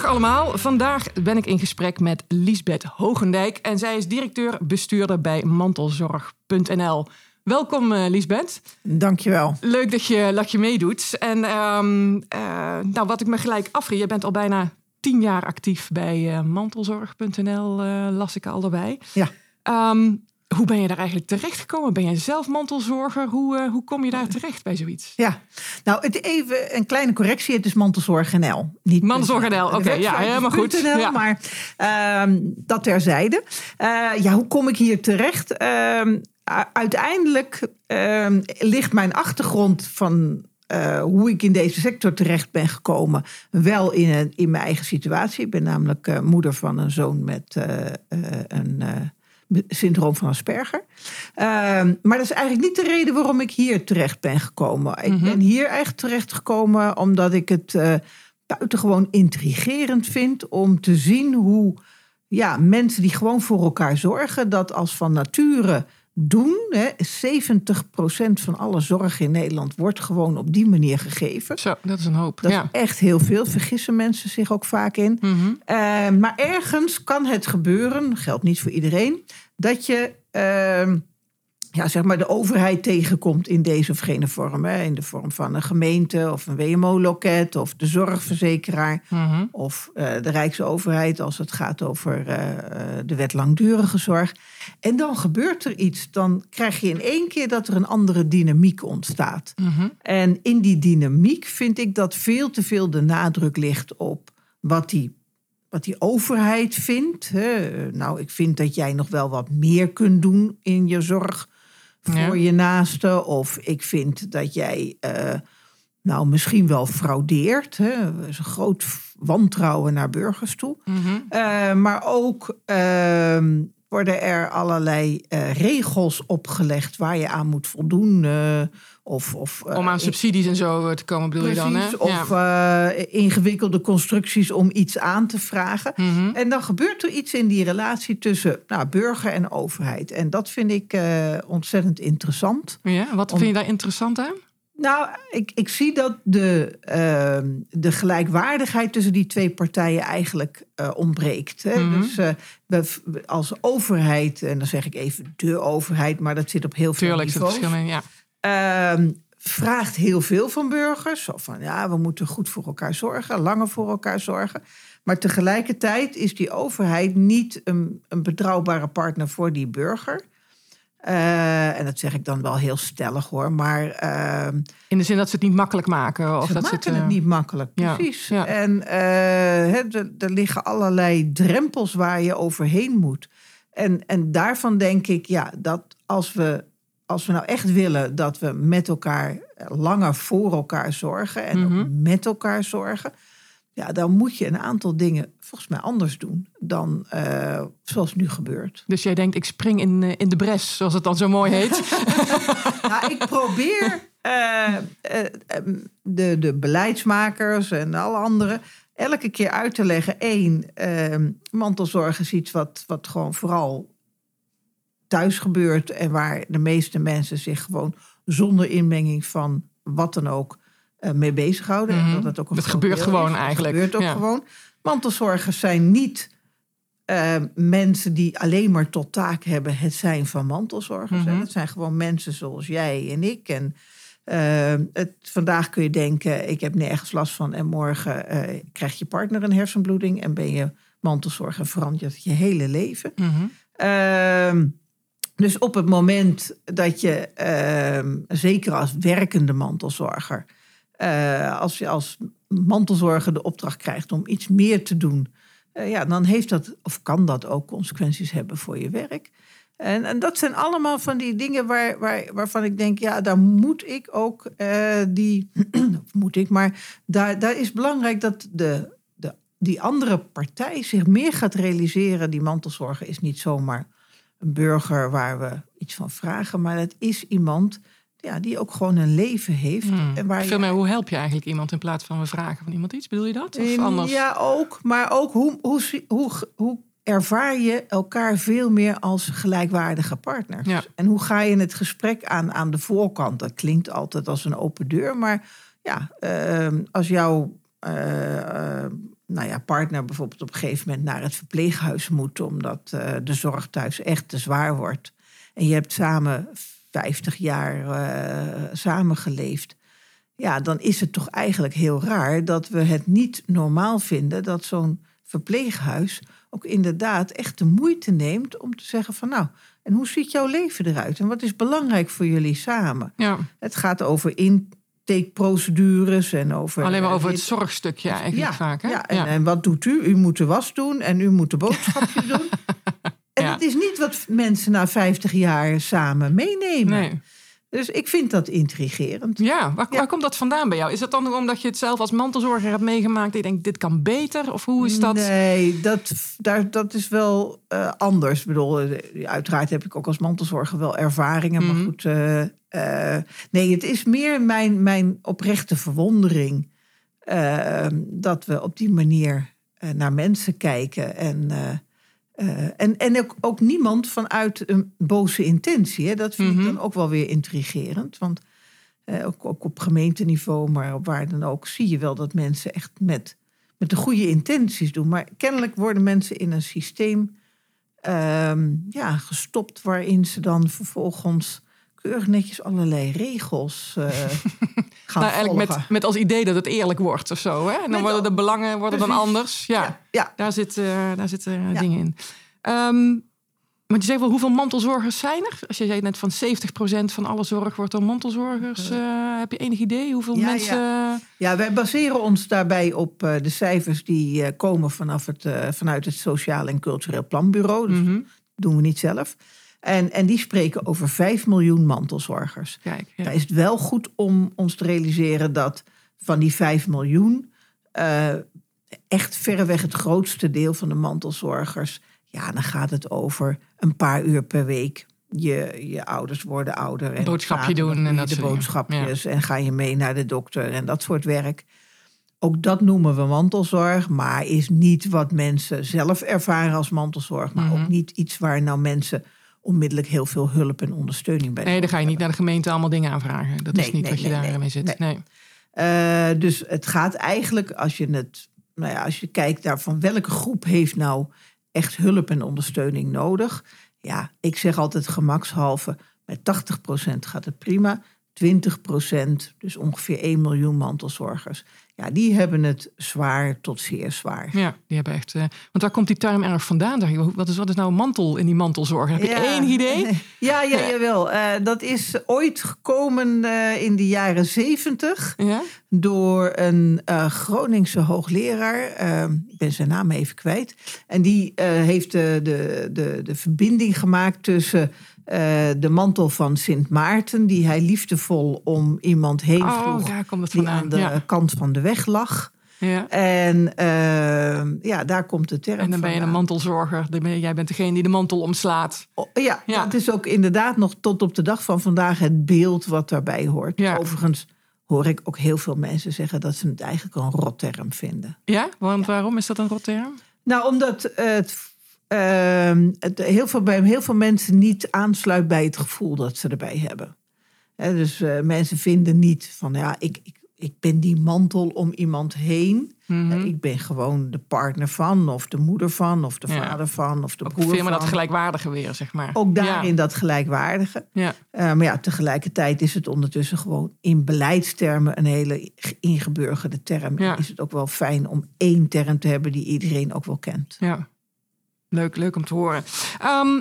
Dag allemaal. Vandaag ben ik in gesprek met Liesbeth Hogendijk en zij is directeur-bestuurder bij mantelzorg.nl. Welkom uh, Liesbeth. Dankjewel. Leuk dat je, dat je meedoet. En um, uh, nou, wat ik me gelijk afvraag, je bent al bijna tien jaar actief bij uh, mantelzorg.nl, las ik al erbij. Ja. Um, hoe ben je daar eigenlijk terechtgekomen? Ben jij zelf mantelzorger? Hoe, uh, hoe kom je daar terecht bij zoiets? Ja, nou het even een kleine correctie. Het is mantelzorg NL. Niet mantelzorg NL, oké. Okay, ja, helemaal goed. NL, ja. Maar uh, dat terzijde. Uh, ja, hoe kom ik hier terecht? Ehm, uiteindelijk ehm, ligt mijn achtergrond van uh, hoe ik in deze sector terecht ben gekomen, wel in, een, in mijn eigen situatie. Ik ben namelijk uh, moeder van een zoon met uh, een syndroom van Asperger. maar dat is eigenlijk niet de reden waarom ik hier terecht ben gekomen. Ik mm-hmm. ben hier echt terecht gekomen omdat ik het buitengewoon intrigerend vind om te zien hoe ja, mensen die gewoon voor elkaar zorgen, dat als van nature doen. Hè, 70% van alle zorg in Nederland wordt gewoon op die manier gegeven. Zo, dat is een hoop. Dat ja. is echt heel veel. Vergissen mensen zich ook vaak in. Mm-hmm. Uh, maar ergens kan het gebeuren, geldt niet voor iedereen, dat je uh, ja, zeg maar de overheid tegenkomt in deze of gene vorm. Hè, in de vorm van een gemeente of een WMO-loket of de zorgverzekeraar mm-hmm. of uh, de Rijksoverheid als het gaat over uh, de wet langdurige zorg. En dan gebeurt er iets. Dan krijg je in één keer dat er een andere dynamiek ontstaat. Mm-hmm. En in die dynamiek vind ik dat veel te veel de nadruk ligt op wat die wat die overheid vindt. Hè. Nou, ik vind dat jij nog wel wat meer kunt doen in je zorg voor ja. je naaste. Of ik vind dat jij uh, nou misschien wel fraudeert. Hè. Dat is een groot wantrouwen naar burgers toe. Mm-hmm. Uh, maar ook uh, worden er allerlei uh, regels opgelegd waar je aan moet voldoen. Uh, of, of, uh, om aan subsidies en zo te komen, bedoel precies, je dan? Hè? Of ja. ingewikkelde constructies om iets aan te vragen. Mm-hmm. En dan gebeurt er iets in die relatie tussen nou, burger en overheid. En dat vind ik ontzettend interessant. Ja, wat om, vind je daar interessant aan? Nou, ik, ik zie dat de, uh, de gelijkwaardigheid tussen die twee partijen eigenlijk uh, ontbreekt. Hè? Mm-hmm. Dus uh, we, als overheid, en dan zeg ik even de overheid, maar dat zit op heel veel Tuurlijk, niveaus. Tuurlijk, ja. Ehm, vraagt heel veel van burgers. Zo van ja, we moeten goed voor elkaar zorgen, langer voor elkaar zorgen. Maar tegelijkertijd is die overheid niet een, een betrouwbare partner voor die burger. Uh, en dat zeg ik dan wel heel stellig hoor, maar... Uh, In de zin dat ze het niet makkelijk maken? Of ze dat maken ze het, het niet makkelijk, precies. ja. En uh, er, liggen allerlei drempels waar je overheen moet. En, en daarvan denk ik, ja, dat als we, als we nou echt willen dat we met elkaar langer voor elkaar zorgen... en Mhm. ook met elkaar zorgen... Ja, dan moet je een aantal dingen volgens mij anders doen dan uh, zoals nu gebeurt. Dus jij denkt, ik spring in, uh, in de bres, zoals het dan zo mooi heet. nou, ik probeer uh, de, de beleidsmakers en alle anderen elke keer uit te leggen. één, mantelzorg is iets wat, wat gewoon vooral thuis gebeurt en waar de meeste mensen zich gewoon zonder inmenging van wat dan ook mee bezighouden. Mm-hmm. Dat, het ook dat gebeurt gewoon is. eigenlijk. Dat gebeurt ook ja. gewoon. Mantelzorgers zijn niet uh, mensen die alleen maar tot taak hebben het zijn van mantelzorgers. Het zijn gewoon mensen zoals jij en ik. En uh, het, vandaag kun je denken, ik heb nergens last van. En morgen krijgt je partner een hersenbloeding en ben je mantelzorger verandert je hele leven. Mm-hmm. Ehm, dus op het moment dat je, ehm, zeker als werkende mantelzorger, uh, als je als mantelzorger de opdracht krijgt om iets meer te doen, uh, ja, dan heeft dat of kan dat ook consequenties hebben voor je werk. En, en dat zijn allemaal van die dingen waar, waar, waarvan ik denk, ja, daar moet ik ook uh, die, moet ik, maar daar, daar is belangrijk dat de, de die andere partij zich meer gaat realiseren. Die mantelzorger is niet zomaar een burger waar we iets van vragen, maar het is iemand ja, die ook gewoon een leven heeft. Hmm. En waar Veel je- meer, hoe help je eigenlijk iemand in plaats van we vragen van iemand iets? Bedoel je dat? Of In- anders? Ja, ook. Maar ook hoe, hoe, hoe, hoe ervaar je elkaar veel meer als gelijkwaardige partners? Ja. En hoe ga je het gesprek aan aan de voorkant? Dat klinkt altijd als een open deur. Maar ja, ehm, als jouw eh, eh, nou ja, partner bijvoorbeeld op een gegeven moment naar het verpleeghuis moet... omdat eh, de zorg thuis echt te zwaar wordt... en je hebt samen 50 jaar eh samengeleefd ja, dan is het toch eigenlijk heel raar dat we het niet normaal vinden dat zo'n verpleeghuis ook inderdaad echt de moeite neemt om te zeggen van nou, en hoe ziet jouw leven eruit en wat is belangrijk voor jullie samen? Ja, Het gaat over intakeprocedures en over... alleen maar over het zorgstukje eigenlijk ja, vaak. Hè? Ja, en, en wat doet u? U moet de was doen en u moet de boodschapjes doen. En Ja. dat is niet wat mensen na 50 jaar samen meenemen. nee. Dus ik vind dat intrigerend. Ja, waar, Ja. waar komt dat vandaan bij jou? Is dat dan omdat je het zelf als mantelzorger hebt meegemaakt? Dat je denkt, dit kan beter? Of hoe is dat? Nee, dat, daar, dat is wel eh, anders. Ik bedoel, eh, uiteraard heb ik ook als mantelzorger wel ervaringen. Mhm. Maar goed, eh, nee, het is meer mijn, mijn oprechte verwondering... dat we op die manier naar mensen kijken. En, eh, en, en ook, ook niemand vanuit een boze intentie. Hè? Dat vind Mhm. ik dan ook wel weer intrigerend. Want eh, ook, ook op gemeenteniveau, maar op waar dan ook... zie je wel dat mensen echt met met de goede intenties doen. Maar kennelijk worden mensen in een systeem ehm, ja, gestopt waarin ze dan vervolgens keurig netjes allerlei regels eh, gaan nou, eigenlijk met, met als idee dat het eerlijk wordt of zo. Hè? En dan Met worden de belangen worden dan anders. Ja, ja, ja. daar, zit, eh, daar zitten eh, Ja. dingen in. Want je zegt wel, hoeveel mantelzorgers zijn er? Als je zei net van 70% van alle zorg wordt door mantelzorgers. heb je enig idee hoeveel Ja, mensen... ja, wij baseren ons daarbij op de cijfers die komen vanaf het, vanuit het Sociaal en Cultureel Planbureau. Dus Mhm. dat doen we niet zelf. En, en die spreken over 5 miljoen mantelzorgers. Kijk, ja. Dan is het wel goed om ons te realiseren dat van die 5 miljoen eh, echt verreweg het grootste deel van de mantelzorgers, ja, dan gaat het over een paar uur per week. Je, je ouders worden ouder. En boodschapje doen en dat de boodschapjes en ga je mee naar de dokter en dat soort werk. Ook dat noemen we mantelzorg, maar is niet wat mensen zelf ervaren als mantelzorg, maar Mhm. ook niet iets waar nou mensen onmiddellijk heel veel hulp en ondersteuning bij Nee, dan ga je niet naar de gemeente allemaal dingen aanvragen. Dat is niet nee, wat je nee, daarmee nee, zit. nee. Nee. Eh, dus het gaat eigenlijk, als je het, nou ja, als je kijkt naar van welke groep heeft nou echt hulp en ondersteuning nodig. Ja, ik zeg altijd gemakshalve, met 80% gaat het prima. 20%, dus ongeveer 1 miljoen mantelzorgers. Ja, die hebben het zwaar tot zeer zwaar. Ja, die hebben echt. eh, want waar komt die term erg vandaan? Wat is, wat is nou een mantel in die mantelzorg? Heb je Ja. één idee? Ja, ja, jawel. Eh, dat is ooit gekomen eh, in de jaren 70 Ja? door een Groningse hoogleraar. ik ben zijn naam even kwijt. En die heeft de, de, de, de verbinding gemaakt tussen eh, de mantel van Sint Maarten, die hij liefdevol om iemand heen Oh, vroeg, daar komt het die aan de ja. kant van de weg lag. Ja. En eh, ja, daar komt de term En dan ben je een mantelzorger. Jij bent degene die de mantel omslaat. Oh, Ja, Ja. dat is ook inderdaad nog tot op de dag van vandaag het beeld wat daarbij hoort. Ja. Overigens hoor ik ook heel veel mensen zeggen dat ze het eigenlijk een rotterm vinden. Ja? Want waarom is dat een rotterm? Nou, omdat het, ehm, het heel veel, bij heel veel mensen niet aansluit bij het gevoel dat ze erbij hebben. Hè, dus eh, mensen vinden niet van ja, ik, ik, ik ben die mantel om iemand heen. Mhm. Eh, Ik ben gewoon de partner van, of de moeder van, of de Ja. vader van, of de Ook broer veel meer dat gelijkwaardige weer, zeg maar. Ook daarin Ja. dat gelijkwaardige. Ja. Eh, maar ja, tegelijkertijd is het ondertussen gewoon in beleidstermen een hele ingeburgerde term. En is het ook wel fijn om één term te hebben die iedereen ook wel kent. Ja, leuk, leuk om te horen. Ehm,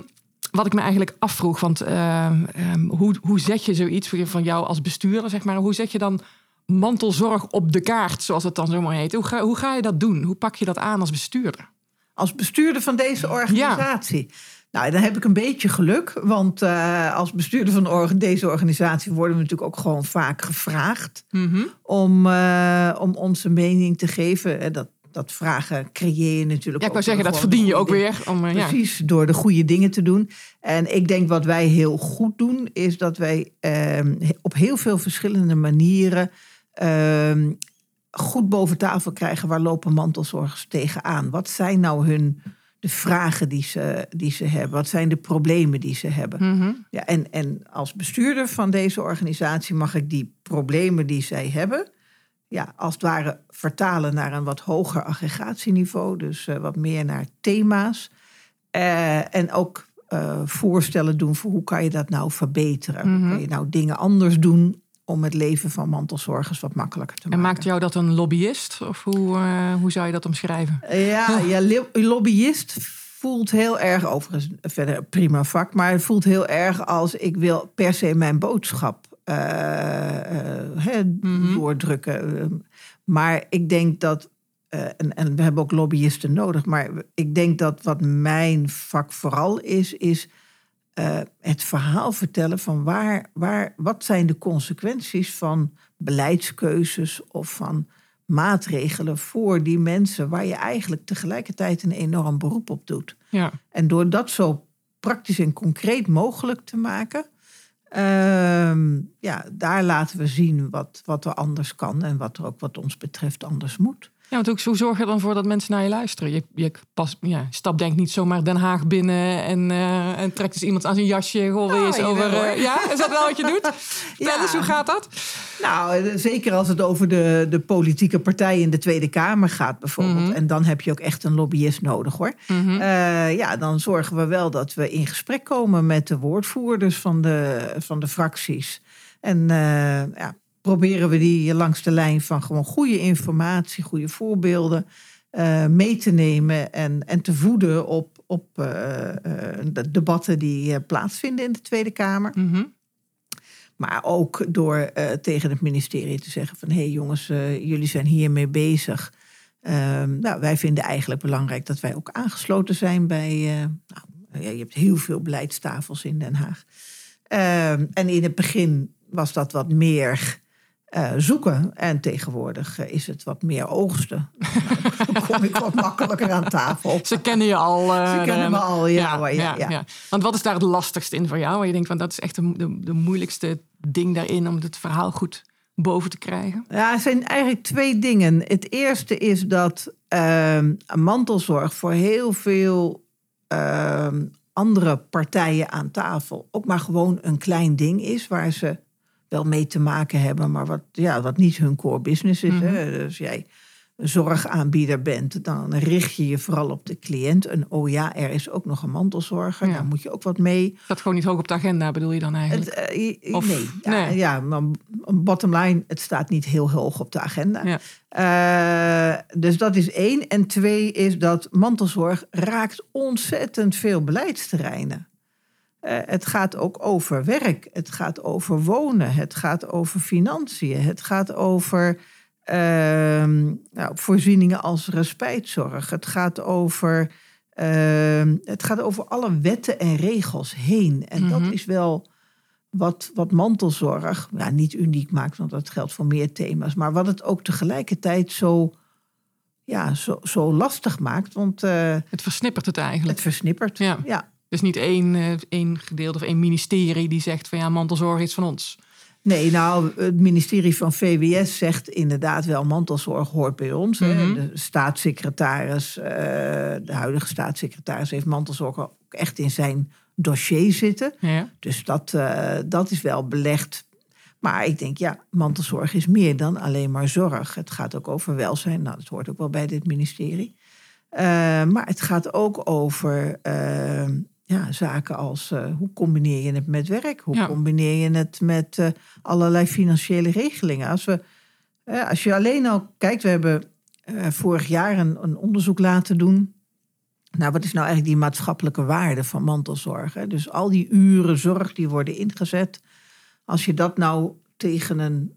wat ik me eigenlijk afvroeg, want ehm, ehm, hoe, hoe zet je zoiets van jou als bestuurder, zeg maar? Hoe zet je dan mantelzorg op de kaart, zoals het dan zomaar heet? Hoe ga, hoe ga je dat doen? Hoe pak je dat aan als bestuurder? Als bestuurder van deze organisatie. Nou, dan heb ik een beetje geluk. Want eh, als bestuurder van orga- deze organisatie worden we natuurlijk ook gewoon vaak gevraagd. Mhm. om, eh, om onze mening te geven. En dat dat vragen creëer je natuurlijk. Ja, ik wou zeggen, dat verdien je ook weer. Om, uh, Precies, door de goede dingen te doen. En ik denk wat wij heel goed doen, is dat wij uh, op heel veel verschillende manieren uh, goed boven tafel krijgen waar lopen mantelzorgers tegenaan. Wat zijn nou hun de vragen die ze, die ze hebben? Wat zijn de problemen die ze hebben? Mhm. ja, en, en als bestuurder van deze organisatie mag ik die problemen die zij hebben, ja, als het ware vertalen naar een wat hoger aggregatieniveau. Dus uh, wat meer naar thema's. Uh, en ook uh, voorstellen doen voor hoe kan je dat nou verbeteren? Mhm. Hoe kan je nou dingen anders doen om het leven van mantelzorgers wat makkelijker te En maken? maakt jou dat een lobbyist? Of hoe, hoe zou je dat omschrijven? Ja, ja lobbyist voelt heel erg, overigens verder prima vak, maar het voelt heel erg als ik wil per se mijn boodschap uh, hè, Mhm. doordrukken. Maar ik denk dat, uh, en, en we hebben ook lobbyisten nodig, maar ik denk dat wat mijn vak vooral is, is uh, het verhaal vertellen van waar, waar, wat zijn de consequenties van beleidskeuzes of van maatregelen voor die mensen waar je eigenlijk tegelijkertijd een enorm beroep op doet. Ja. En door dat zo praktisch en concreet mogelijk te maken, uh, ja, daar laten we zien wat, wat er anders kan en wat er ook wat ons betreft anders moet. Ja, want ook, hoe zorg je dan voor dat mensen naar je luisteren? Je, je pas, ja, stap denk niet zomaar Den Haag binnen en, uh, en trekt dus iemand aan zijn jasje. Goh, Nou, eens over. Uh, ja, is dat wel wat je doet? Vertel Ja. eens, hoe gaat dat? Nou, zeker als het over de, de politieke partijen in de Tweede Kamer gaat bijvoorbeeld. Mhm. En dan heb je ook echt een lobbyist nodig hoor. Mhm. Uh, ja, dan zorgen we wel dat we in gesprek komen met de woordvoerders van de, van de fracties. En uh, ja, proberen we die langs de lijn van gewoon goede informatie, goede voorbeelden uh, mee te nemen en, en te voeden op, op uh, de debatten die plaatsvinden in de Tweede Kamer. Mhm. Maar ook door tegen het ministerie te zeggen van hé hey jongens, jullie zijn hiermee bezig. Uh, nou, wij vinden eigenlijk belangrijk dat wij ook aangesloten zijn bij. Nou, je hebt heel veel beleidstafels in Den Haag. Uh, en in het begin was dat wat meer uh, zoeken. En tegenwoordig uh, is het wat meer oogsten. Dan kom ik wat makkelijker aan tafel. Ze kennen je al. Uh, Ze kennen me al, ja, ja, ja, ja, ja. Want wat is daar het lastigste in voor jou? Waar je denkt, van, dat is echt de, de, de moeilijkste ding daarin om het verhaal goed boven te krijgen? Ja, er zijn eigenlijk twee dingen. Het eerste is dat uh, mantelzorg voor heel veel uh, andere partijen aan tafel ook maar gewoon een klein ding is waar ze wel mee te maken hebben, maar wat, ja, wat niet hun core business is. Mhm. Hè? Dus jij zorgaanbieder bent, dan richt je je vooral op de cliënt. En oh ja, er is ook nog een mantelzorger, Ja. daar moet je ook wat mee. Dat gewoon niet hoog op de agenda, bedoel je dan eigenlijk? Het, uh, je- Of- nee, ja, nee. ja, maar bottom line, het staat niet heel hoog op de agenda. Ja. Eh, dus dat is één. En twee is dat mantelzorg raakt ontzettend veel beleidsterreinen. Eh, het gaat ook over werk, het gaat over wonen, het gaat over financiën, het gaat over ehm, nou, voorzieningen als respijtzorg, het gaat over, ehm, het gaat over alle wetten en regels heen. En Mhm. dat is wel wat, wat mantelzorg ja, niet uniek maakt, want dat geldt voor meer thema's, maar wat het ook tegelijkertijd zo, ja, zo, zo lastig maakt, want eh, Het versnippert het eigenlijk. het versnippert. Ja. ja. Dus niet één, eh, één gedeelte of één ministerie die zegt van ja, mantelzorg is van ons. Nee, nou, het ministerie van VWS zegt inderdaad wel, mantelzorg hoort bij ons. Mhm. De staatssecretaris, eh, de huidige staatssecretaris, heeft mantelzorg ook echt in zijn dossier zitten. Ja. Dus dat, eh, dat is wel belegd. Maar ik denk, ja, mantelzorg is meer dan alleen maar zorg. Het gaat ook over welzijn. Nou, dat hoort ook wel bij dit ministerie. Maar het gaat ook over ja, zaken als eh, hoe combineer je het met werk? Hoe Ja. combineer je het met eh, allerlei financiële regelingen? Als, we, als je alleen al kijkt, we hebben eh, vorig jaar een, een onderzoek laten doen. Nou, wat is nou eigenlijk die maatschappelijke waarde van mantelzorg? Hè? Dus al die uren zorg die worden ingezet. Als je dat nou tegen een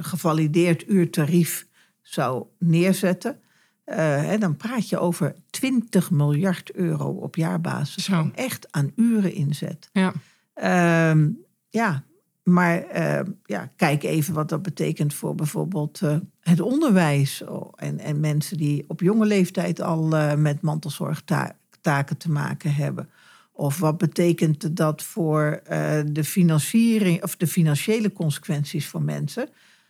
gevalideerd uurtarief zou neerzetten, eh, dan praat je over 20 miljard euro op jaarbasis. Zo. Echt aan uren inzet. Ja. Ehm, ja, maar eh, ja, kijk even wat dat betekent voor bijvoorbeeld uh, het onderwijs. Oh, en, en mensen die op jonge leeftijd al uh, met mantelzorgtaken te maken hebben. Of wat betekent dat voor de financiering of de financiële consequenties voor mensen?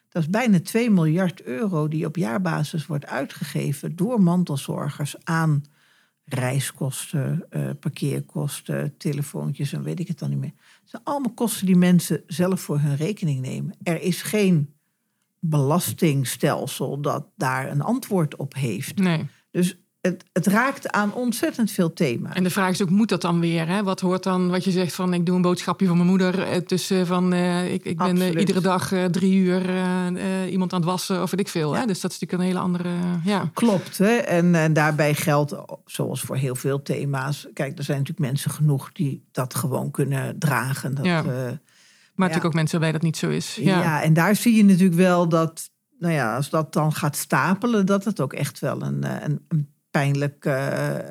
Dat is bijna 2 miljard euro die op jaarbasis wordt uitgegeven door mantelzorgers aan reiskosten, uh, parkeerkosten, telefoontjes en weet ik het dan niet meer. Het zijn allemaal kosten die mensen zelf voor hun rekening nemen. Er is geen belastingstelsel dat daar een antwoord op heeft. Nee. Dus het, het, raakt aan ontzettend veel thema's. En de vraag is ook, moet dat dan weer? Hè? Wat hoort dan, wat je zegt van, ik doe een boodschapje van mijn moeder. Eh, tussen van, uh, ik, ik ben uh, iedere dag uh, drie uur iemand aan het wassen of weet ik veel. Ja. Hè? Dus dat is natuurlijk een hele andere, ja. Klopt. Hè? En, en daarbij geldt, zoals voor heel veel thema's. Kijk, er zijn natuurlijk mensen genoeg die dat gewoon kunnen dragen. Dat, ja. maar natuurlijk ook mensen waarbij dat niet zo is. Ja. ja, en daar zie je natuurlijk wel dat, nou ja, als dat dan gaat stapelen, dat het ook echt wel een, een, een pijnlijke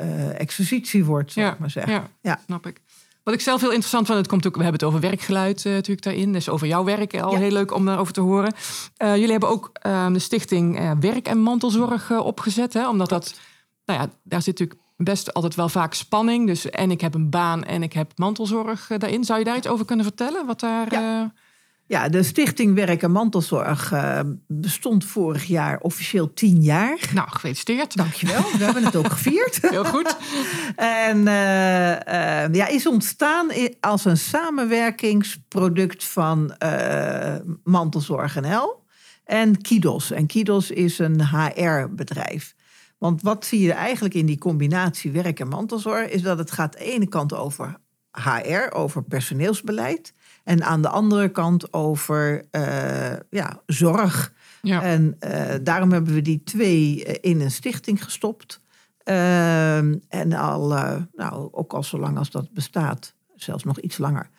uh, exercitie wordt, zou ja, ik maar zeggen. Ja, ja, snap ik. Wat ik zelf heel interessant vind, het komt ook, we hebben het over werkgeluid uh, natuurlijk daarin. Dus over jouw werk al heel leuk om daarover te horen. Uh, jullie hebben ook uh, de stichting Werk en Mantelzorg opgezet. Hè? Omdat dat, nou ja, daar zit natuurlijk best altijd wel vaak spanning. Dus en ik heb een baan en ik heb mantelzorg daarin. Zou je daar iets over kunnen vertellen? Wat daar... Ja. Ja, de Stichting Werk en Mantelzorg uh, bestond vorig jaar officieel tien jaar. Nou, gefeliciteerd. Dankjewel, we hebben het ook gevierd. Heel goed. en uh, uh, ja, is ontstaan als een samenwerkingsproduct van Mantelzorg NL en Kidos. En Kidos is een HR-bedrijf. Want wat zie je eigenlijk in die combinatie werk en mantelzorg... is dat het gaat aan de ene kant over HR, over personeelsbeleid... En aan de andere kant over uh, ja, zorg. Ja. En uh, daarom hebben we die twee in een stichting gestopt. Uh, en al, nou, ook al zo lang als dat bestaat, zelfs nog iets langer,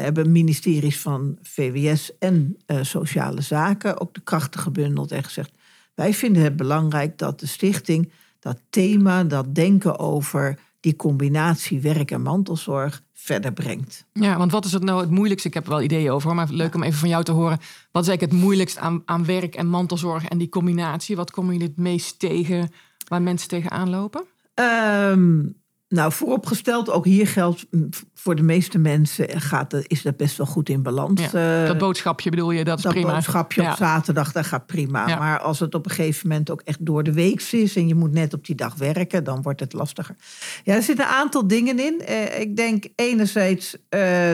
hebben ministeries van VWS en Sociale Zaken ook de krachten gebundeld en gezegd: wij vinden het belangrijk dat de stichting dat thema, dat denken over die combinatie werk en mantelzorg verder brengt. Ja, want wat is het nou het moeilijkste? Ik heb er wel ideeën over, maar leuk om even van jou te horen. Wat is eigenlijk het moeilijkst aan, aan werk en mantelzorg en die combinatie? Wat komen jullie het meest tegen waar mensen tegenaan lopen? Um, nou, vooropgesteld, ook hier geldt mm, voor de meeste mensen gaat, is dat best wel goed in balans. Ja, dat boodschapje bedoel je, dat is dat prima. Dat boodschapje op zaterdag, dat gaat prima. Ja. Maar als het op een gegeven moment ook echt door de week is en je moet net op die dag werken, dan wordt het lastiger. Ja, er zitten een aantal dingen in. Eh, ik denk enerzijds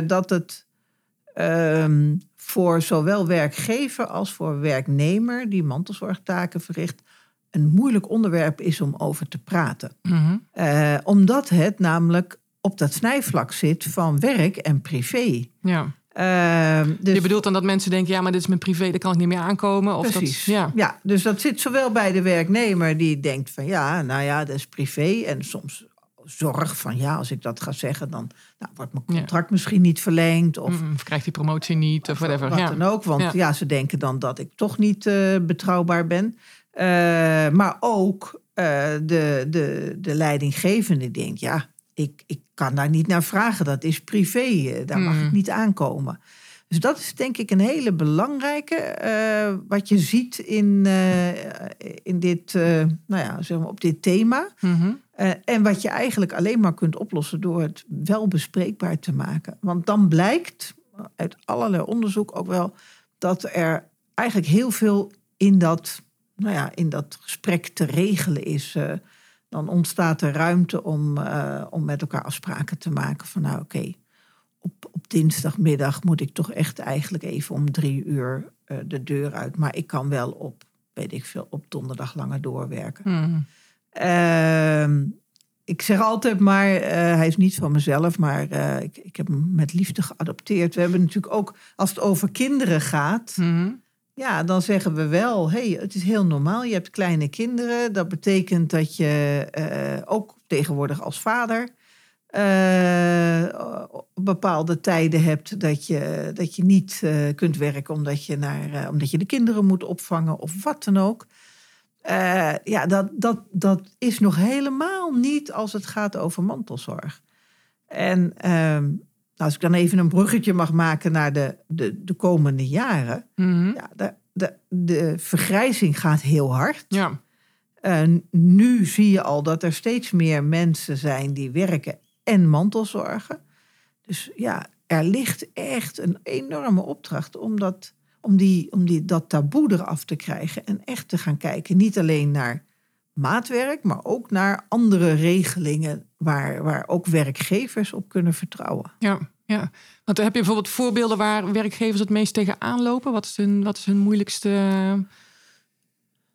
dat het um, voor zowel werkgever als voor werknemer die mantelzorgtaken verricht een moeilijk onderwerp is om over te praten. Mm-hmm. Uh, omdat het namelijk op dat snijvlak zit van werk en privé. Ja. Uh, dus... Je bedoelt dan dat mensen denken, ja, maar dit is mijn privé, daar kan ik niet meer aankomen. Of Precies. Dat, ja. ja, dus dat zit zowel bij de werknemer die denkt van ja, nou ja, dat is privé. En soms zorg van ja, als ik dat ga zeggen, dan nou, wordt mijn contract ja. misschien niet verlengd. Of, mm, of krijgt die promotie niet, of whatever. Wat ja. dan ook, want ja. ja. ze denken dan dat ik toch niet uh, betrouwbaar ben. Uh, maar ook uh, de, de, de leidinggevende denkt, ja, ik, ik kan daar niet naar vragen. Dat is privé, daar mag Mm. ik niet aankomen. Dus dat is denk ik een hele belangrijke, wat je ziet in, in dit, nou ja, zeg maar op dit thema. Mm-hmm. en wat je eigenlijk alleen maar kunt oplossen door het wel bespreekbaar te maken. Want dan blijkt uit allerlei onderzoek ook wel dat er eigenlijk heel veel in dat nou ja, in dat gesprek te regelen is, uh, dan ontstaat er ruimte om, uh, om met elkaar afspraken te maken. Van nou oké, okay, op, op dinsdagmiddag moet ik toch echt eigenlijk even om drie uur uh, de deur uit. Maar ik kan wel op, weet ik veel, op donderdag langer doorwerken. Mm. ik zeg altijd maar, hij is niet van mezelf, maar ik, ik heb hem met liefde geadopteerd. We hebben natuurlijk ook, als het over kinderen gaat... Mm-hmm. Ja, dan zeggen we wel, hey, het is heel normaal. Je hebt kleine kinderen. Dat betekent dat je uh, ook tegenwoordig als vader uh, bepaalde tijden hebt dat je, dat je niet uh, kunt werken omdat je, naar, omdat je de kinderen moet opvangen of wat dan ook. ja, dat, dat, dat is nog helemaal niet als het gaat over mantelzorg. En ehm, als ik dan even een bruggetje mag maken naar de, de, de komende jaren. Mhm. Ja, de, de, de vergrijzing gaat heel hard. Ja. Nu zie je al dat er steeds meer mensen zijn die werken en mantelzorgen. Dus ja, er ligt echt een enorme opdracht om, dat, om, die, om die, dat taboe eraf te krijgen. En echt te gaan kijken, niet alleen naar maatwerk, maar ook naar andere regelingen waar, waar ook werkgevers op kunnen vertrouwen. Ja, ja. Want heb je bijvoorbeeld voorbeelden waar werkgevers het meest tegenaan lopen? Wat is hun, wat is hun moeilijkste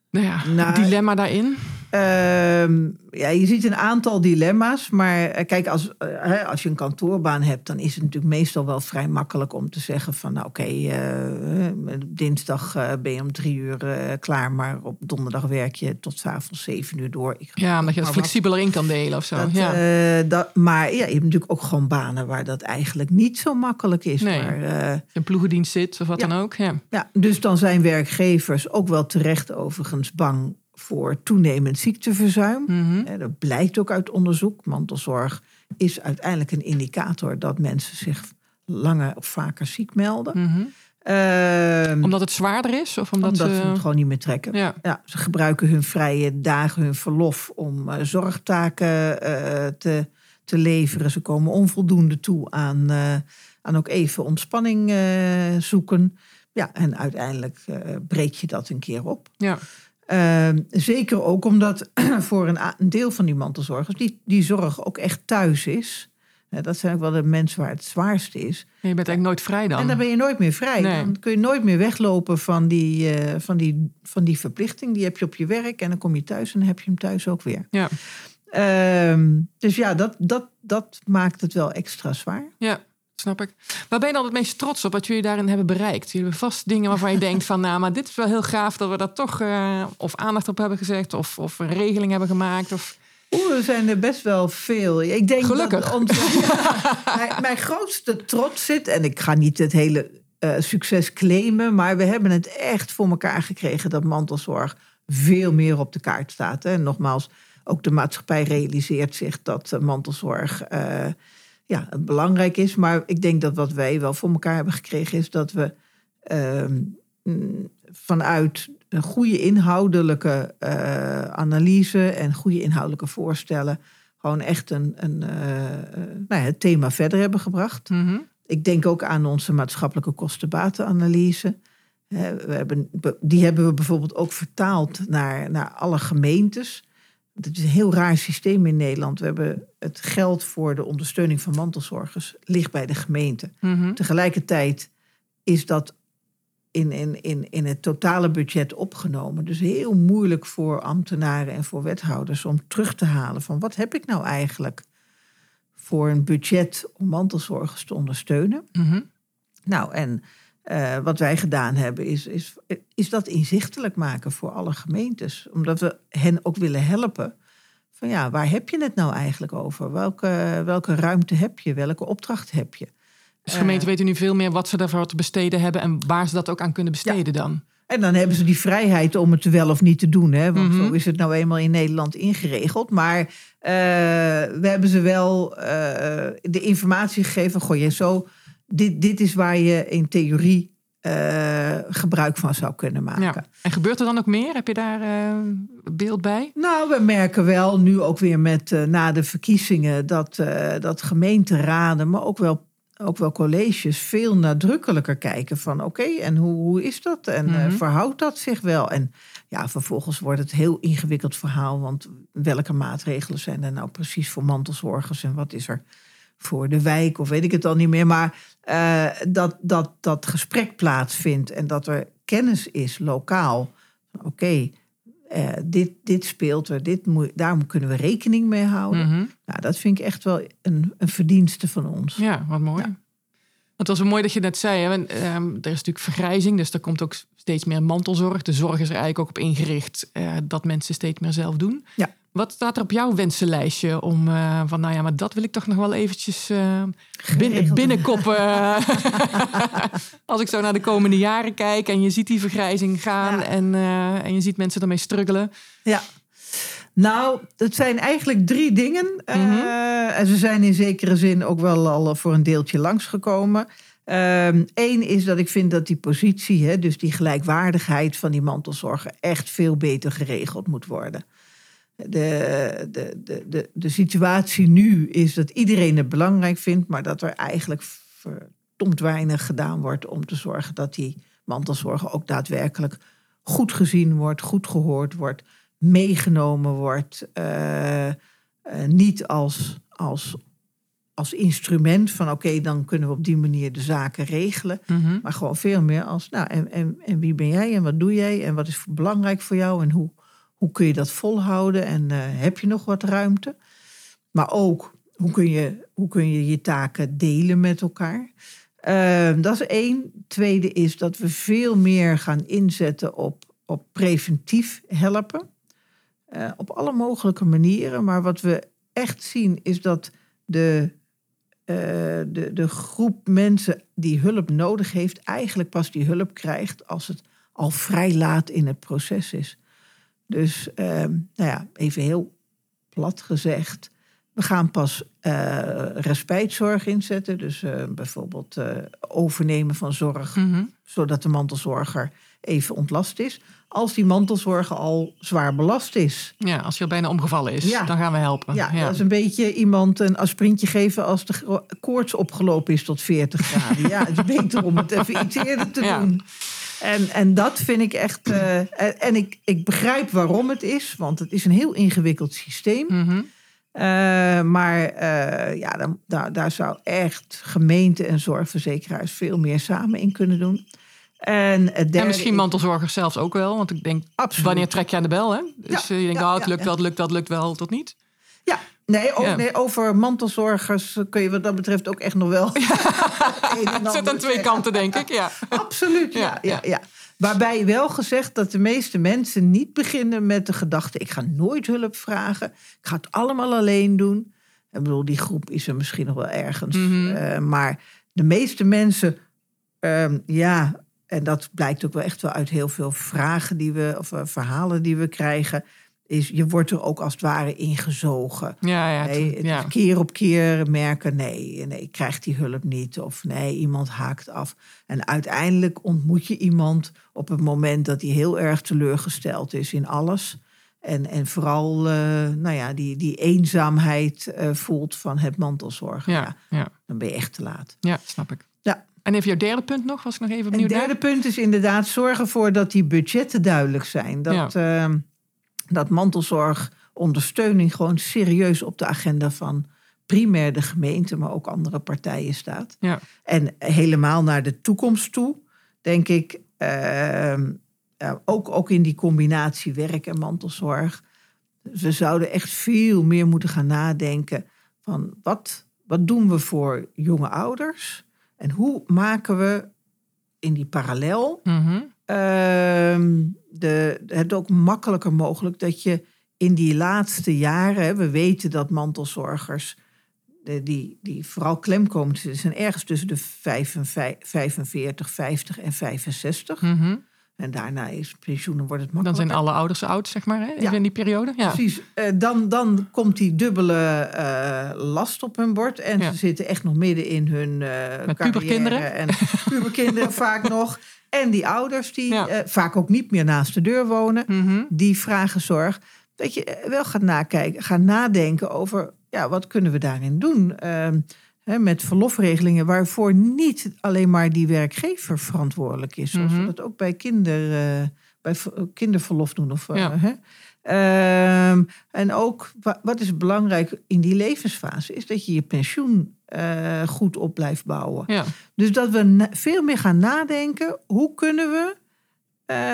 nou ja, Nou, dilemma daarin? Ehm, ja, je ziet een aantal dilemma's. Maar eh, kijk, als, eh, als je een kantoorbaan hebt, dan is het natuurlijk meestal wel vrij makkelijk om te zeggen van nou oké, eh, dinsdag ben je om drie uur klaar, maar op donderdag werk je tot avonds zeven uur door. Ik, Ja, omdat je dat wat. flexibeler in kan delen of zo. Dat, ja. dat, maar ja, je hebt natuurlijk ook gewoon banen waar dat eigenlijk niet zo makkelijk is. Nee. Maar, een ploegendienst zit of wat Ja. dan ook. Ja. ja, dus dan zijn werkgevers ook wel terecht overigens bang voor toenemend ziekteverzuim. Mhm. Dat blijkt ook uit onderzoek. Mantelzorg is uiteindelijk een indicator dat mensen zich langer of vaker ziek melden. Mhm. Ehm, Omdat het zwaarder is? Of omdat, omdat ze... ze het gewoon niet meer trekken. Ja. Ja, ze gebruiken hun vrije dagen, hun verlof om eh, zorgtaken eh, te, te leveren. Ze komen onvoldoende toe aan, eh, aan ook even ontspanning zoeken. Ja, en uiteindelijk breek je dat een keer op. Ja. Ehm, zeker ook omdat voor een, deel van die mantelzorgers die, die zorg ook echt thuis is. Dat zijn ook wel de mensen waar het zwaarste is. Je bent eigenlijk nooit vrij dan. En dan ben je nooit meer vrij. Nee. Dan kun je nooit meer weglopen van die, eh, van, die, van die verplichting. Die heb je op je werk en dan kom je thuis en dan heb je hem thuis ook weer. Ja. Ehm, dus ja, dat, dat, dat maakt het wel extra zwaar. Ja, snap ik. Waar ben je dan het meest trots op wat jullie daarin hebben bereikt? Jullie hebben vast dingen waarvan je denkt van... nou, maar dit is wel heel gaaf dat we dat toch... eh, of aandacht op hebben gezegd of, of een regeling hebben gemaakt. Of... Oeh, er zijn er best wel veel. Ik denk Gelukkig. Dat onze, Ja, mijn, mijn grootste trots zit, en ik ga niet het hele eh, succes claimen, maar we hebben het echt voor elkaar gekregen dat mantelzorg veel meer op de kaart staat. En nogmaals, ook de maatschappij realiseert zich dat eh, mantelzorg ja, belangrijk is. Maar ik denk dat wat wij wel voor elkaar hebben gekregen is dat we ehm, mm, vanuit een goede inhoudelijke eh, analyse en goede inhoudelijke voorstellen gewoon echt een, een eh, eh, nou ja, het thema verder hebben gebracht. Mhm. Ik denk ook aan onze maatschappelijke kostenbatenanalyse. We hebben, die hebben we bijvoorbeeld ook vertaald naar, naar alle gemeentes. Het is een heel raar systeem in Nederland. We hebben het geld voor de ondersteuning van mantelzorgers ligt bij de gemeente. Mhm. Tegelijkertijd is dat in, in, in, in het totale budget opgenomen. Dus heel moeilijk voor ambtenaren en voor wethouders om terug te halen van wat heb ik nou eigenlijk voor een budget om mantelzorgers te ondersteunen. Mhm. Nou, en eh, wat wij gedaan hebben is, is, is dat inzichtelijk maken voor alle gemeentes. Omdat we hen ook willen helpen. Van ja, waar heb je het nou eigenlijk over? Welke, welke ruimte heb je? Welke opdracht heb je? Dus gemeenten weten nu veel meer wat ze daarvoor te besteden hebben... en waar ze dat ook aan kunnen besteden dan. En dan hebben ze die vrijheid om het wel of niet te doen. Hè? Want Mhm. zo is het nou eenmaal in Nederland ingeregeld. Maar eh, we hebben ze wel eh, de informatie gegeven. Goh, je zo, dit, dit is waar je in theorie eh, gebruik van zou kunnen maken. Ja. En gebeurt er dan ook meer? Heb je daar eh, beeld bij? Nou, we merken wel nu ook weer met eh, na de verkiezingen dat, dat gemeenteraden, maar ook wel, ook wel colleges veel nadrukkelijker kijken van oké, en hoe, hoe is dat? En Mhm. verhoudt dat zich wel? En ja, vervolgens wordt het heel ingewikkeld verhaal, want welke maatregelen zijn er nou precies voor mantelzorgers en wat is er voor de wijk of weet ik het al niet meer. Maar eh, dat, dat dat gesprek plaatsvindt en dat er kennis is lokaal. Oké, eh, dit, dit speelt er, dit moet, daar kunnen we rekening mee houden. Mhm. Nou, dat vind ik echt wel een, een verdienste van ons. Ja, wat mooi. Ja. Het was mooi dat je net zei, hè, want, ehm, er is natuurlijk vergrijzing, dus er komt ook steeds meer mantelzorg. De zorg is er eigenlijk ook op ingericht eh, dat mensen steeds meer zelf doen. Ja. Wat staat er op jouw wensenlijstje om eh, van, nou ja, maar dat wil ik toch nog wel eventjes eh, binnen, binnenkoppen. Als ik zo naar de komende jaren kijk en je ziet die vergrijzing gaan Ja. en, eh, en je ziet mensen ermee struggelen. Ja. Nou, het zijn eigenlijk drie dingen. Mhm. en ze zijn in zekere zin ook wel al voor een deeltje langsgekomen. Eén is dat ik vind dat die positie, hè, dus die gelijkwaardigheid van die mantelzorger, echt veel beter geregeld moet worden. De, de, de, de, de situatie nu is dat iedereen het belangrijk vindt, maar dat er eigenlijk verdomd weinig gedaan wordt om te zorgen dat die mantelzorger ook daadwerkelijk goed gezien wordt, goed gehoord wordt, meegenomen wordt. eh, eh, niet als, als, als instrument van oké, dan kunnen we op die manier de zaken regelen. Mhm. Maar gewoon veel meer als, nou, en, en, en wie ben jij en wat doe jij en wat is belangrijk voor jou en hoe, hoe kun je dat volhouden en eh, heb je nog wat ruimte? Maar ook, hoe kun je hoe kun je, je taken delen met elkaar? Eh, dat is één. Tweede is dat we veel meer gaan inzetten op, op preventief helpen. Eh, op alle mogelijke manieren. Maar wat we echt zien is dat de, eh, de, de groep mensen die hulp nodig heeft, eigenlijk pas die hulp krijgt als het al vrij laat in het proces is. Dus ehm, nou ja, even heel plat gezegd. We gaan pas eh respijtzorg inzetten. Dus eh, bijvoorbeeld eh, overnemen van zorg, Mhm. zodat de mantelzorger even ontlast is. Als die mantelzorger al zwaar belast is. Ja, als je al bijna omgevallen is, Ja. dan gaan we helpen. Ja, dat is een beetje iemand een aspirintje geven als de koorts opgelopen is tot 40 graden. Ja, het is beter om het even iets eerder te Ja. doen. En, en dat vind ik echt. eh, en en ik, ik begrijp waarom het is, want het is een heel ingewikkeld systeem. Mhm. Eh, maar eh, ja, dan, daar, daar zou echt gemeente en zorgverzekeraars veel meer samen in kunnen doen. En, derde En misschien is- mantelzorgers zelfs ook wel. Want ik denk, Absoluut. wanneer trek je aan de bel? Hè? Dus Ja, eh, je denkt, ja, oh, het ja, lukt wel, het lukt wel, het lukt wel, tot niet. Ja, nee, ook, Ja. nee, over mantelzorgers kun je wat dat betreft ook echt nog wel. Het zit aan twee zeggen. kanten, denk ik. Ja. Absoluut, ja, Ja, ja, ja. ja. Waarbij wel gezegd dat de meeste mensen niet beginnen met de gedachte: ik ga nooit hulp vragen, ik ga het allemaal alleen doen. Ik bedoel, die groep is er misschien nog wel ergens. Mhm. eh, maar de meeste mensen, ehm, ja, en dat blijkt ook wel echt wel uit heel veel vragen die we, of eh, verhalen die we krijgen, is je wordt er ook als het ware ingezogen. Ja, ja, Nee, het- ja. keer op keer merken, nee, nee, ik krijg die hulp niet. Of nee, iemand haakt af. En uiteindelijk ontmoet je iemand op het moment dat hij heel erg teleurgesteld is in alles. En, en vooral, eh, nou ja, die, die eenzaamheid eh, voelt van het mantelzorgen. Ja, ja, dan ben je echt te laat. ja, snap ik. Ja. En even jouw derde punt nog, was ik nog even En benieuwd het derde punt is inderdaad zorgen ervoor dat die budgetten duidelijk zijn. Dat, ehm, dat mantelzorgondersteuning gewoon serieus op de agenda van primair de gemeente, maar ook andere partijen staat. Ja. En helemaal naar de toekomst toe, denk ik, ehm, ja, ook, ook in die combinatie werk en mantelzorg. We zouden echt veel meer moeten gaan nadenken van wat, wat doen we voor jonge ouders en hoe maken we in die parallel Mhm. De, het ook makkelijker mogelijk dat je in die laatste jaren, we weten dat mantelzorgers die, die vooral klem komen zijn ergens tussen de 45, 45, 50 en 65. Mhm. En daarna is pensioenen wordt het Dan makkelijker. zijn alle ouders oud, zeg maar, hè? even Ja. in die periode. Ja. Precies. Eh, dan, dan komt die dubbele eh, last op hun bord. En Ja. ze zitten echt nog midden in hun eh Met puberkinderen. En puberkinderen vaak nog. En die ouders die Ja. vaak ook niet meer naast de deur wonen. Mhm. Die vragen zorg. Dat je wel gaat nakijken, gaat nadenken over... Ja, wat kunnen we daarin doen? Hè, met verlofregelingen waarvoor niet alleen maar die werkgever verantwoordelijk is. Zoals Mhm. we dat ook bij, kinder, eh, bij kinderverlof doen. Of, eh, hè? Ehm, en ook, wa- wat is belangrijk in die levensfase, is dat je je pensioen eh, goed op blijft bouwen. Ja. Dus dat we veel meer gaan nadenken, hoe kunnen we,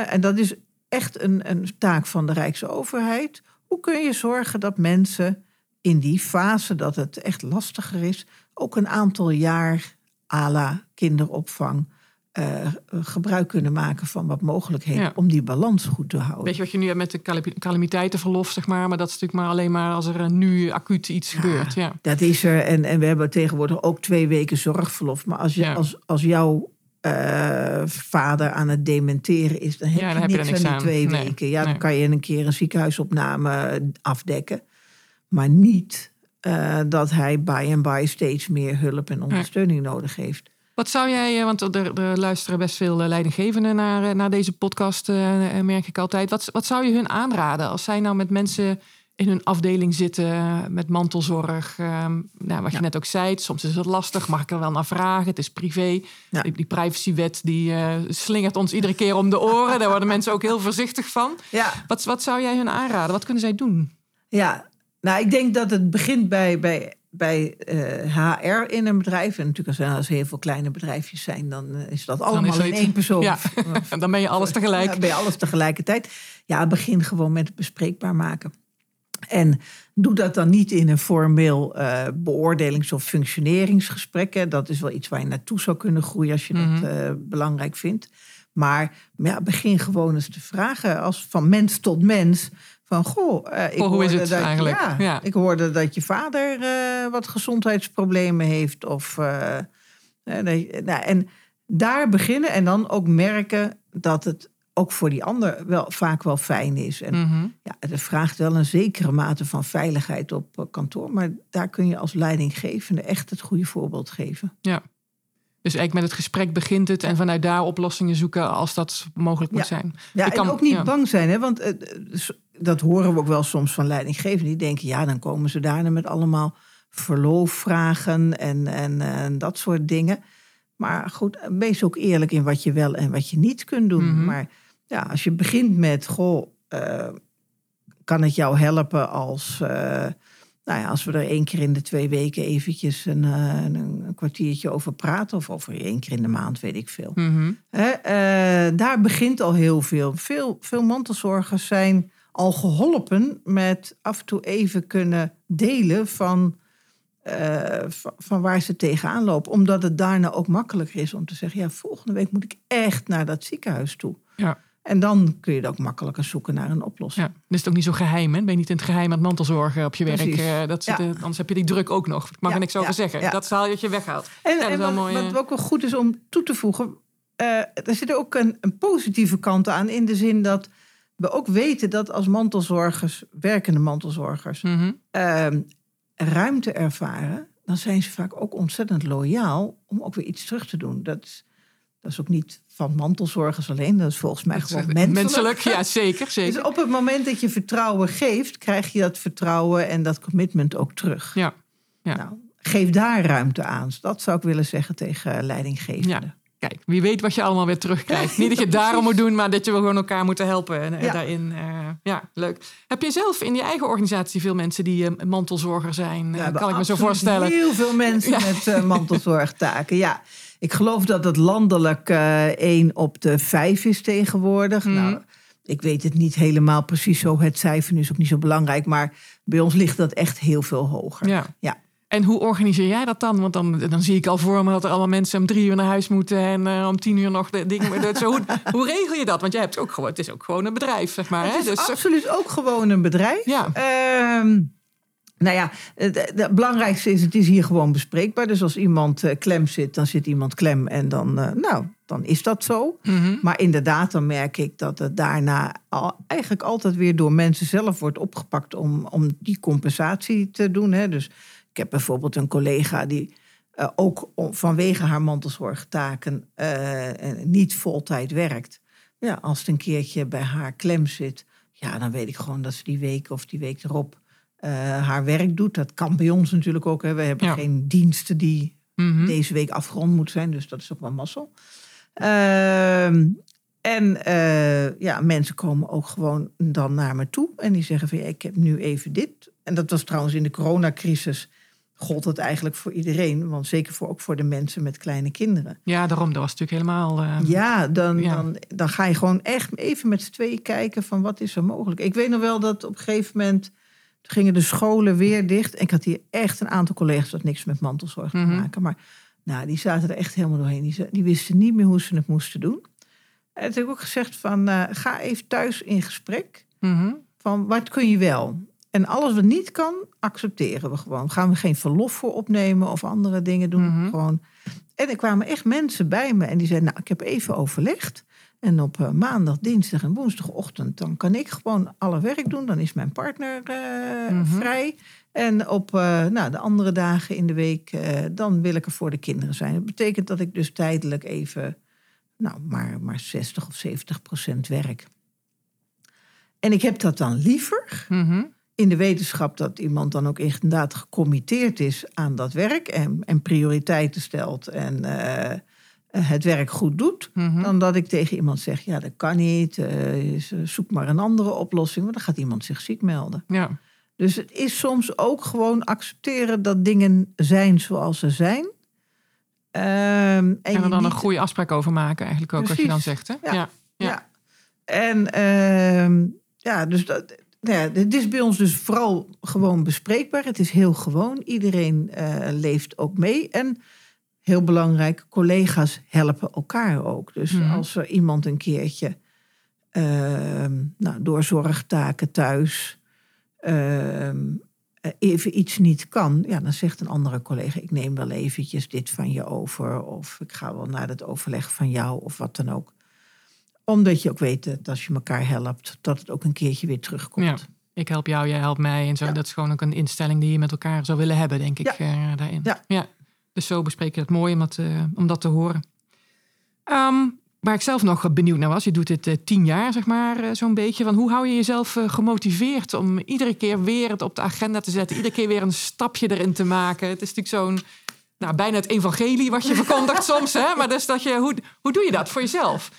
en dat is echt een, een taak van de Rijksoverheid, hoe kun je zorgen dat mensen in die fase dat het echt lastiger is, ook een aantal jaar à la kinderopvang eh, gebruik kunnen maken van wat mogelijkheden Ja. om die balans goed te houden. Weet je wat je nu hebt met de calamiteitenverlof, zeg maar. Maar dat is natuurlijk maar alleen maar als er eh, nu acuut iets gebeurt. Ja. Dat is er. En, en we hebben tegenwoordig ook twee weken zorgverlof. Maar als, je, Ja. als, als jouw eh, vader aan het dementeren is, dan heb Ja, je dan heb je niks niks aan die twee Nee, weken. Ja, dan kan je een keer een ziekenhuisopname afdekken. Maar niet eh, dat hij by en by steeds meer hulp en ondersteuning nodig heeft. Wat zou jij, eh, want er, er luisteren best veel eh, leidinggevenden naar, naar deze podcast, merk ik altijd. Wat, wat zou je hun aanraden als zij nou met mensen in hun afdeling zitten met mantelzorg? ehm, nou, wat je Ja. net ook zei, soms is het lastig, mag ik er wel naar vragen? Het is privé. Ja. Die, die privacywet die slingert ons iedere keer om de oren. Daar worden mensen ook heel voorzichtig van. Ja, Wat, wat zou jij hun aanraden? Wat kunnen zij doen? Ja, nou, ik denk dat het begint bij, bij, bij eh, HR in een bedrijf. En natuurlijk als er, als er heel veel kleine bedrijfjes zijn, dan eh, is dat allemaal in één persoon. Ja, dan ben je alles tegelijk. Ja, ben je alles tegelijkertijd. Ja, begin gewoon met het bespreekbaar maken. En doe dat dan niet in een formeel eh, beoordelings- of functioneringsgesprek. Dat is wel iets waar je naartoe zou kunnen groeien als je Mhm. dat eh, belangrijk vindt. Maar ja, begin gewoon eens te vragen als van mens tot mens. Van goh, eh, ik Goh, hoe is hoorde het dat, eigenlijk? Ja, Ja. ik hoorde dat je vader eh, wat gezondheidsproblemen heeft. Of, eh, dat je- nou, en daar beginnen en dan ook merken dat het ook voor die ander wel, vaak wel fijn is. En Mhm. ja, het vraagt wel een zekere mate van veiligheid op kantoor. Maar daar kun je als leidinggevende echt het goede voorbeeld geven. Dus eigenlijk met het gesprek begint het en vanuit daar oplossingen zoeken als dat mogelijk moet Ja. zijn. Ja, Ik en kan- ook niet ja. bang zijn. Hè? Want dat horen we ook wel soms van leidinggevenden. Die denken, ja, dan komen ze daarna met allemaal verloofvragen en, en, en dat soort dingen. Maar goed, wees ook eerlijk in wat je wel en wat je niet kunt doen. Mhm. Maar ja, als je begint met, goh, eh, kan het jou helpen als, eh, nou ja, als we er één keer in de twee weken eventjes een, eh, een, een kwartiertje over praten. Of over één keer in de maand, weet ik veel. Mhm. Hè, daar begint al heel veel. veel. Veel mantelzorgers zijn al geholpen met af en toe even kunnen delen van, eh, van, waar ze tegenaan lopen. Omdat het daarna ook makkelijker is om te zeggen: ja, volgende week moet ik echt naar dat ziekenhuis toe. Ja. En dan kun je ook makkelijker zoeken naar een oplossing. Ja, dan is het ook niet zo geheim. Hè? Ben je niet in het geheim aan het mantelzorgen op je werk. Precies. eh, dat zit, Ja. eh, anders heb je die druk ook nog. Ik mag Ja, er niks over ja, zeggen. Dat haal je dat je weghaalt. En, dat wat, mooi, wat ook wel goed is om toe te voegen, er zit ook een, een positieve kant aan. In de zin dat we ook weten dat als mantelzorgers, werkende mantelzorgers, Mhm. ehm, ruimte ervaren, dan zijn ze vaak ook ontzettend loyaal om ook weer iets terug te doen. Dat is, dat is ook niet van mantelzorgers alleen, dat is volgens mij Dat gewoon echt menselijk. ja, zeker. Dus zeker. op het moment dat je vertrouwen geeft, krijg je dat vertrouwen en dat commitment ook terug. Ja. Ja. Nou, geef daar ruimte aan. Dat zou ik willen zeggen tegen leidinggevenden. Ja. Kijk, wie weet wat je allemaal weer terugkrijgt. Niet dat je het daarom moet doen, maar dat je wel gewoon elkaar moeten helpen eh, Ja. daarin. eh, ja, leuk. Heb je zelf in je eigen organisatie veel mensen die eh, mantelzorger zijn? Eh, hebben kan ik me zo voorstellen. Heel veel mensen Ja. met eh, mantelzorgtaken. Ja, ik geloof dat het landelijk eh één op de vijf is tegenwoordig. Mhm. Nou, ik weet het niet helemaal precies zo. Het cijfer is ook niet zo belangrijk. Maar bij ons ligt dat echt heel veel hoger. Ja. En hoe organiseer jij dat dan? Want dan, dan zie ik al voor me dat er allemaal mensen om drie uur naar huis moeten en eh, om tien uur nog de dingen. hoe, hoe regel je dat? Want jij hebt ook gewoon, het is ook gewoon een bedrijf, zeg maar. Het Hè? is Dus, absoluut ook gewoon een bedrijf. Ja. Ehm, nou ja, het, belangrijkste is, het is hier gewoon bespreekbaar. Dus als iemand eh, klem zit, dan zit iemand klem. En dan, eh, nou, dan is dat zo. Mhm. Maar inderdaad, dan merk ik dat het daarna al, eigenlijk altijd weer door mensen zelf wordt opgepakt om, om die compensatie te doen. Hè. Dus ik heb bijvoorbeeld een collega die eh, ook om- vanwege haar mantelzorgtaken en niet voltijd werkt. Ja, als het een keertje bij haar klem zit, ja, dan weet ik gewoon dat ze die week of die week erop haar werk doet. Dat kan bij ons natuurlijk ook. Hè. We hebben Ja. geen diensten die Mhm. deze week afgerond moet zijn. Dus dat is ook wel mazzel. Ehm, en ja, mensen komen ook gewoon dan naar me toe. En die zeggen van ja, ik heb nu even dit. En dat was trouwens in de coronacrisis. Gold het eigenlijk voor iedereen. Want zeker voor, ook voor de mensen met kleine kinderen. Ja, daarom. Dat was natuurlijk helemaal. eh, Ja, dan, Ja. Dan, dan ga je gewoon echt even met z'n tweeën kijken van wat is er mogelijk. Ik weet nog wel dat op een gegeven moment gingen de scholen weer dicht. En ik had hier echt een aantal collega's dat niks met mantelzorg Mhm. te maken. Maar nou, die zaten er echt helemaal doorheen. Die, die wisten niet meer hoe ze het moesten doen. En toen heb ik ook gezegd van eh, ga even thuis in gesprek. mhm. Van wat kun je wel? En alles wat niet kan, accepteren we gewoon. Gaan we geen verlof voor opnemen of andere dingen doen. Mhm. Gewoon en er kwamen echt mensen bij me en die zeiden, nou, ik heb even overlegd. En op eh, maandag, dinsdag en woensdagochtend, dan kan ik gewoon alle werk doen. Dan is mijn partner eh, Mhm. vrij. En op eh, nou, de andere dagen in de week, dan wil ik er voor de kinderen zijn. Dat betekent dat ik dus tijdelijk even, nou, maar, maar 60 of 70 procent werk. En ik heb dat dan liever Mhm. In de wetenschap dat iemand dan ook echt inderdaad gecommitteerd is aan dat werk en, en prioriteiten stelt en eh, het werk goed doet, Mhm. dan dat ik tegen iemand zeg, ja dat kan niet, eh, zoek maar een andere oplossing, want dan gaat iemand zich ziek melden. Ja. Dus het is soms ook gewoon accepteren dat dingen zijn zoals ze zijn. Ehm, en er dan niet- een goede afspraak over maken, eigenlijk ook, wat je dan Precies. zegt. Hè? Ja. Ja. Ja. Ja. En ehm, ja, dus dat, nou ja, dit is bij ons dus vooral gewoon bespreekbaar. Het is heel gewoon. Iedereen eh, leeft ook mee. En heel belangrijk, collega's helpen elkaar ook. Dus Mhm. als er iemand een keertje ehm, nou, door zorgtaken thuis ehm, eh, even iets niet kan, ja, dan zegt een andere collega: ik neem wel eventjes dit van je over, of ik ga wel naar het overleg van jou, of wat dan ook omdat je ook weet dat als je elkaar helpt, dat het ook een keertje weer terugkomt. Ja. Ik help jou, jij helpt mij. En zo. Ja. Dat is gewoon ook een instelling die je met elkaar zou willen hebben, denk ik, Ja. eh, daarin. Ja. Dus zo bespreek je het mooi om dat, eh, om dat te horen. Ehm, waar ik zelf nog benieuwd naar was, je doet dit eh, tien jaar, zeg maar, zo'n beetje. Van hoe hou je jezelf gemotiveerd om iedere keer weer het op de agenda te zetten, iedere keer weer een stapje erin te maken? Het is natuurlijk zo'n, nou, bijna het evangelie wat je verkondigt soms, hè? Maar dus dat je, hoe, hoe doe je dat voor jezelf?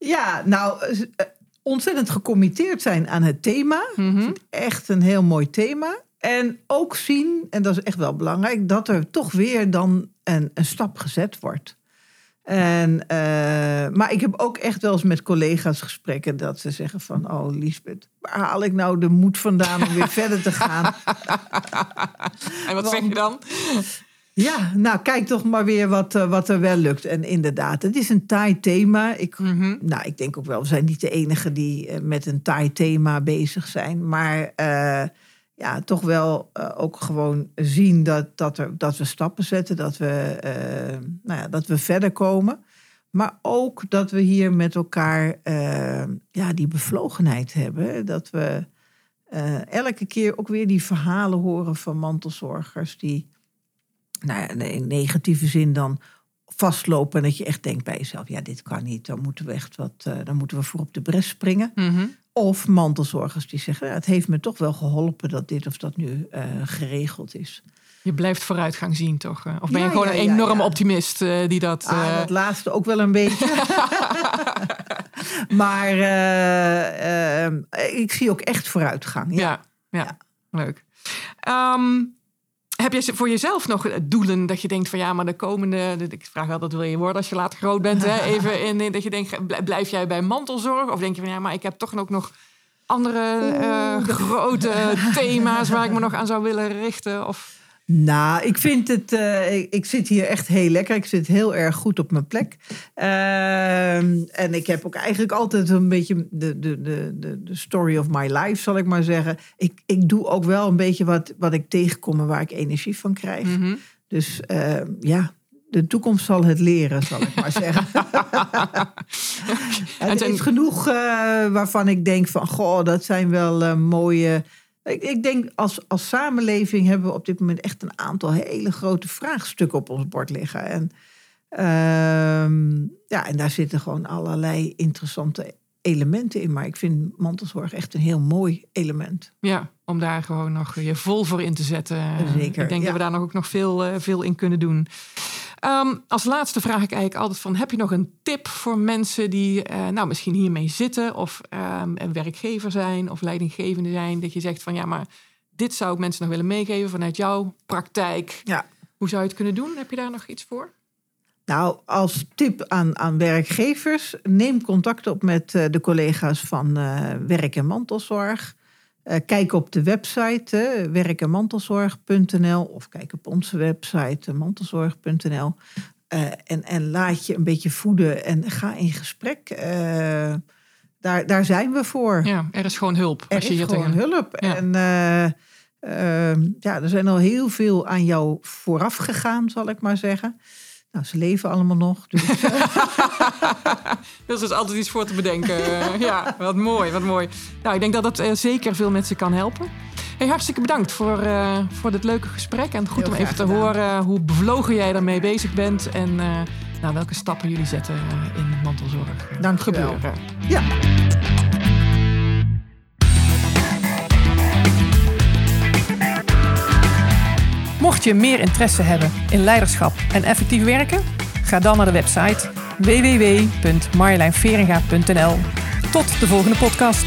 Ja, nou, eh, ontzettend gecommitteerd zijn aan het thema. Mhm. Echt een heel mooi thema. En ook zien, en dat is echt wel belangrijk, dat er toch weer dan een, een stap gezet wordt. En, eh, maar ik heb ook echt wel eens met collega's gesprekken dat ze zeggen van... oh Liesbeth, waar haal ik nou de moed vandaan om weer verder te gaan? En wat zeg je dan? Ja, nou kijk toch maar weer wat, eh, wat er wel lukt. En inderdaad, het is een taai thema. Ik, Mhm. nou, ik denk ook wel, we zijn niet de enigen die eh, met een taai thema bezig zijn. Maar eh, ja, toch wel ook gewoon zien dat, dat, er, dat we stappen zetten, dat we, nou ja, dat we verder komen. Maar ook dat we hier met elkaar ja, die bevlogenheid hebben. Dat we elke keer ook weer die verhalen horen van mantelzorgers die nou in negatieve zin dan vastlopen. En dat je echt denkt bij jezelf, ja, dit kan niet. Dan moeten we echt wat, eh, dan moeten we voor op de bres springen. Mhm. Of mantelzorgers die zeggen, ja, het heeft me toch wel geholpen dat dit of dat nu eh, geregeld is. Je blijft vooruitgang zien, toch? eh? Of ben je gewoon ja, een enorme optimist die dat... Ah, dat laatste ook wel een beetje. maar ik zie ook echt vooruitgang. Ja. ja, ja, leuk. Ehm, heb je voor jezelf nog doelen dat je denkt van ja, maar de komende... Ik vraag wel, dat wil je worden als je later groot bent. Hè? Even in, in dat je denkt, bl- blijf jij bij mantelzorg? Of denk je van ja, maar ik heb toch ook nog andere eh, grote thema's waar ik me nog aan zou willen richten? Of... Nou, ik vind het. eh, ik, zit hier echt heel lekker. Ik zit heel erg goed op mijn plek. Ehm, en ik heb ook eigenlijk altijd een beetje de, de, de, de, story of my life, zal ik maar zeggen. Ik, ik doe ook wel een beetje wat, wat ik tegenkom en waar ik energie van krijg. Mhm. Dus eh, ja, de toekomst zal het leren, zal ik maar zeggen. En er is genoeg eh, waarvan ik denk van, goh, dat zijn wel eh, mooie... Ik, ik denk, als, als samenleving hebben we op dit moment echt een aantal hele grote vraagstukken op ons bord liggen. En, ehm, ja, en daar zitten gewoon allerlei interessante elementen in. Maar ik vind mantelzorg echt een heel mooi element. Ja, om daar gewoon nog je vol voor in te zetten. Zeker, Ik denk ja. dat we daar nog ook nog veel, eh, veel in kunnen doen. Ehm, als laatste vraag ik eigenlijk altijd van... heb je nog een tip voor mensen die eh, nou, misschien hiermee zitten... of ehm, een werkgever zijn of leidinggevende zijn... dat je zegt van ja, maar dit zou ik mensen nog willen meegeven... vanuit jouw praktijk. Ja. Hoe zou je het kunnen doen? Heb je daar nog iets voor? Nou, als tip aan, aan werkgevers, neem contact op met eh, de collega's van eh, Werk en Mantelzorg. Eh, kijk op de website eh, werk en mantelzorg.nl of kijk op onze website eh, mantelzorg.nl. Eh, en, en laat je een beetje voeden en ga in gesprek. Eh, daar, daar zijn we voor. Ja, er is gewoon hulp. Er als je is hier gewoon tegen... hulp. Ja. En eh, ja, er zijn al heel veel aan jou vooraf gegaan, zal ik maar zeggen. Nou, ze leven allemaal nog. Dus, dus er is altijd iets voor te bedenken. ja, wat mooi, wat mooi. Nou, ik denk dat dat zeker veel mensen kan helpen. Hey, hartstikke bedankt voor, uh, voor dit leuke gesprek. En goed om even te horen hoe bevlogen jij daarmee bezig bent. En uh, nou, welke stappen jullie zetten in mantelzorg Dank gebeuren. Ja. Mocht je meer interesse hebben in leiderschap en effectief werken, ga dan naar de website www.marjolijnveringa.nl. Tot de volgende podcast.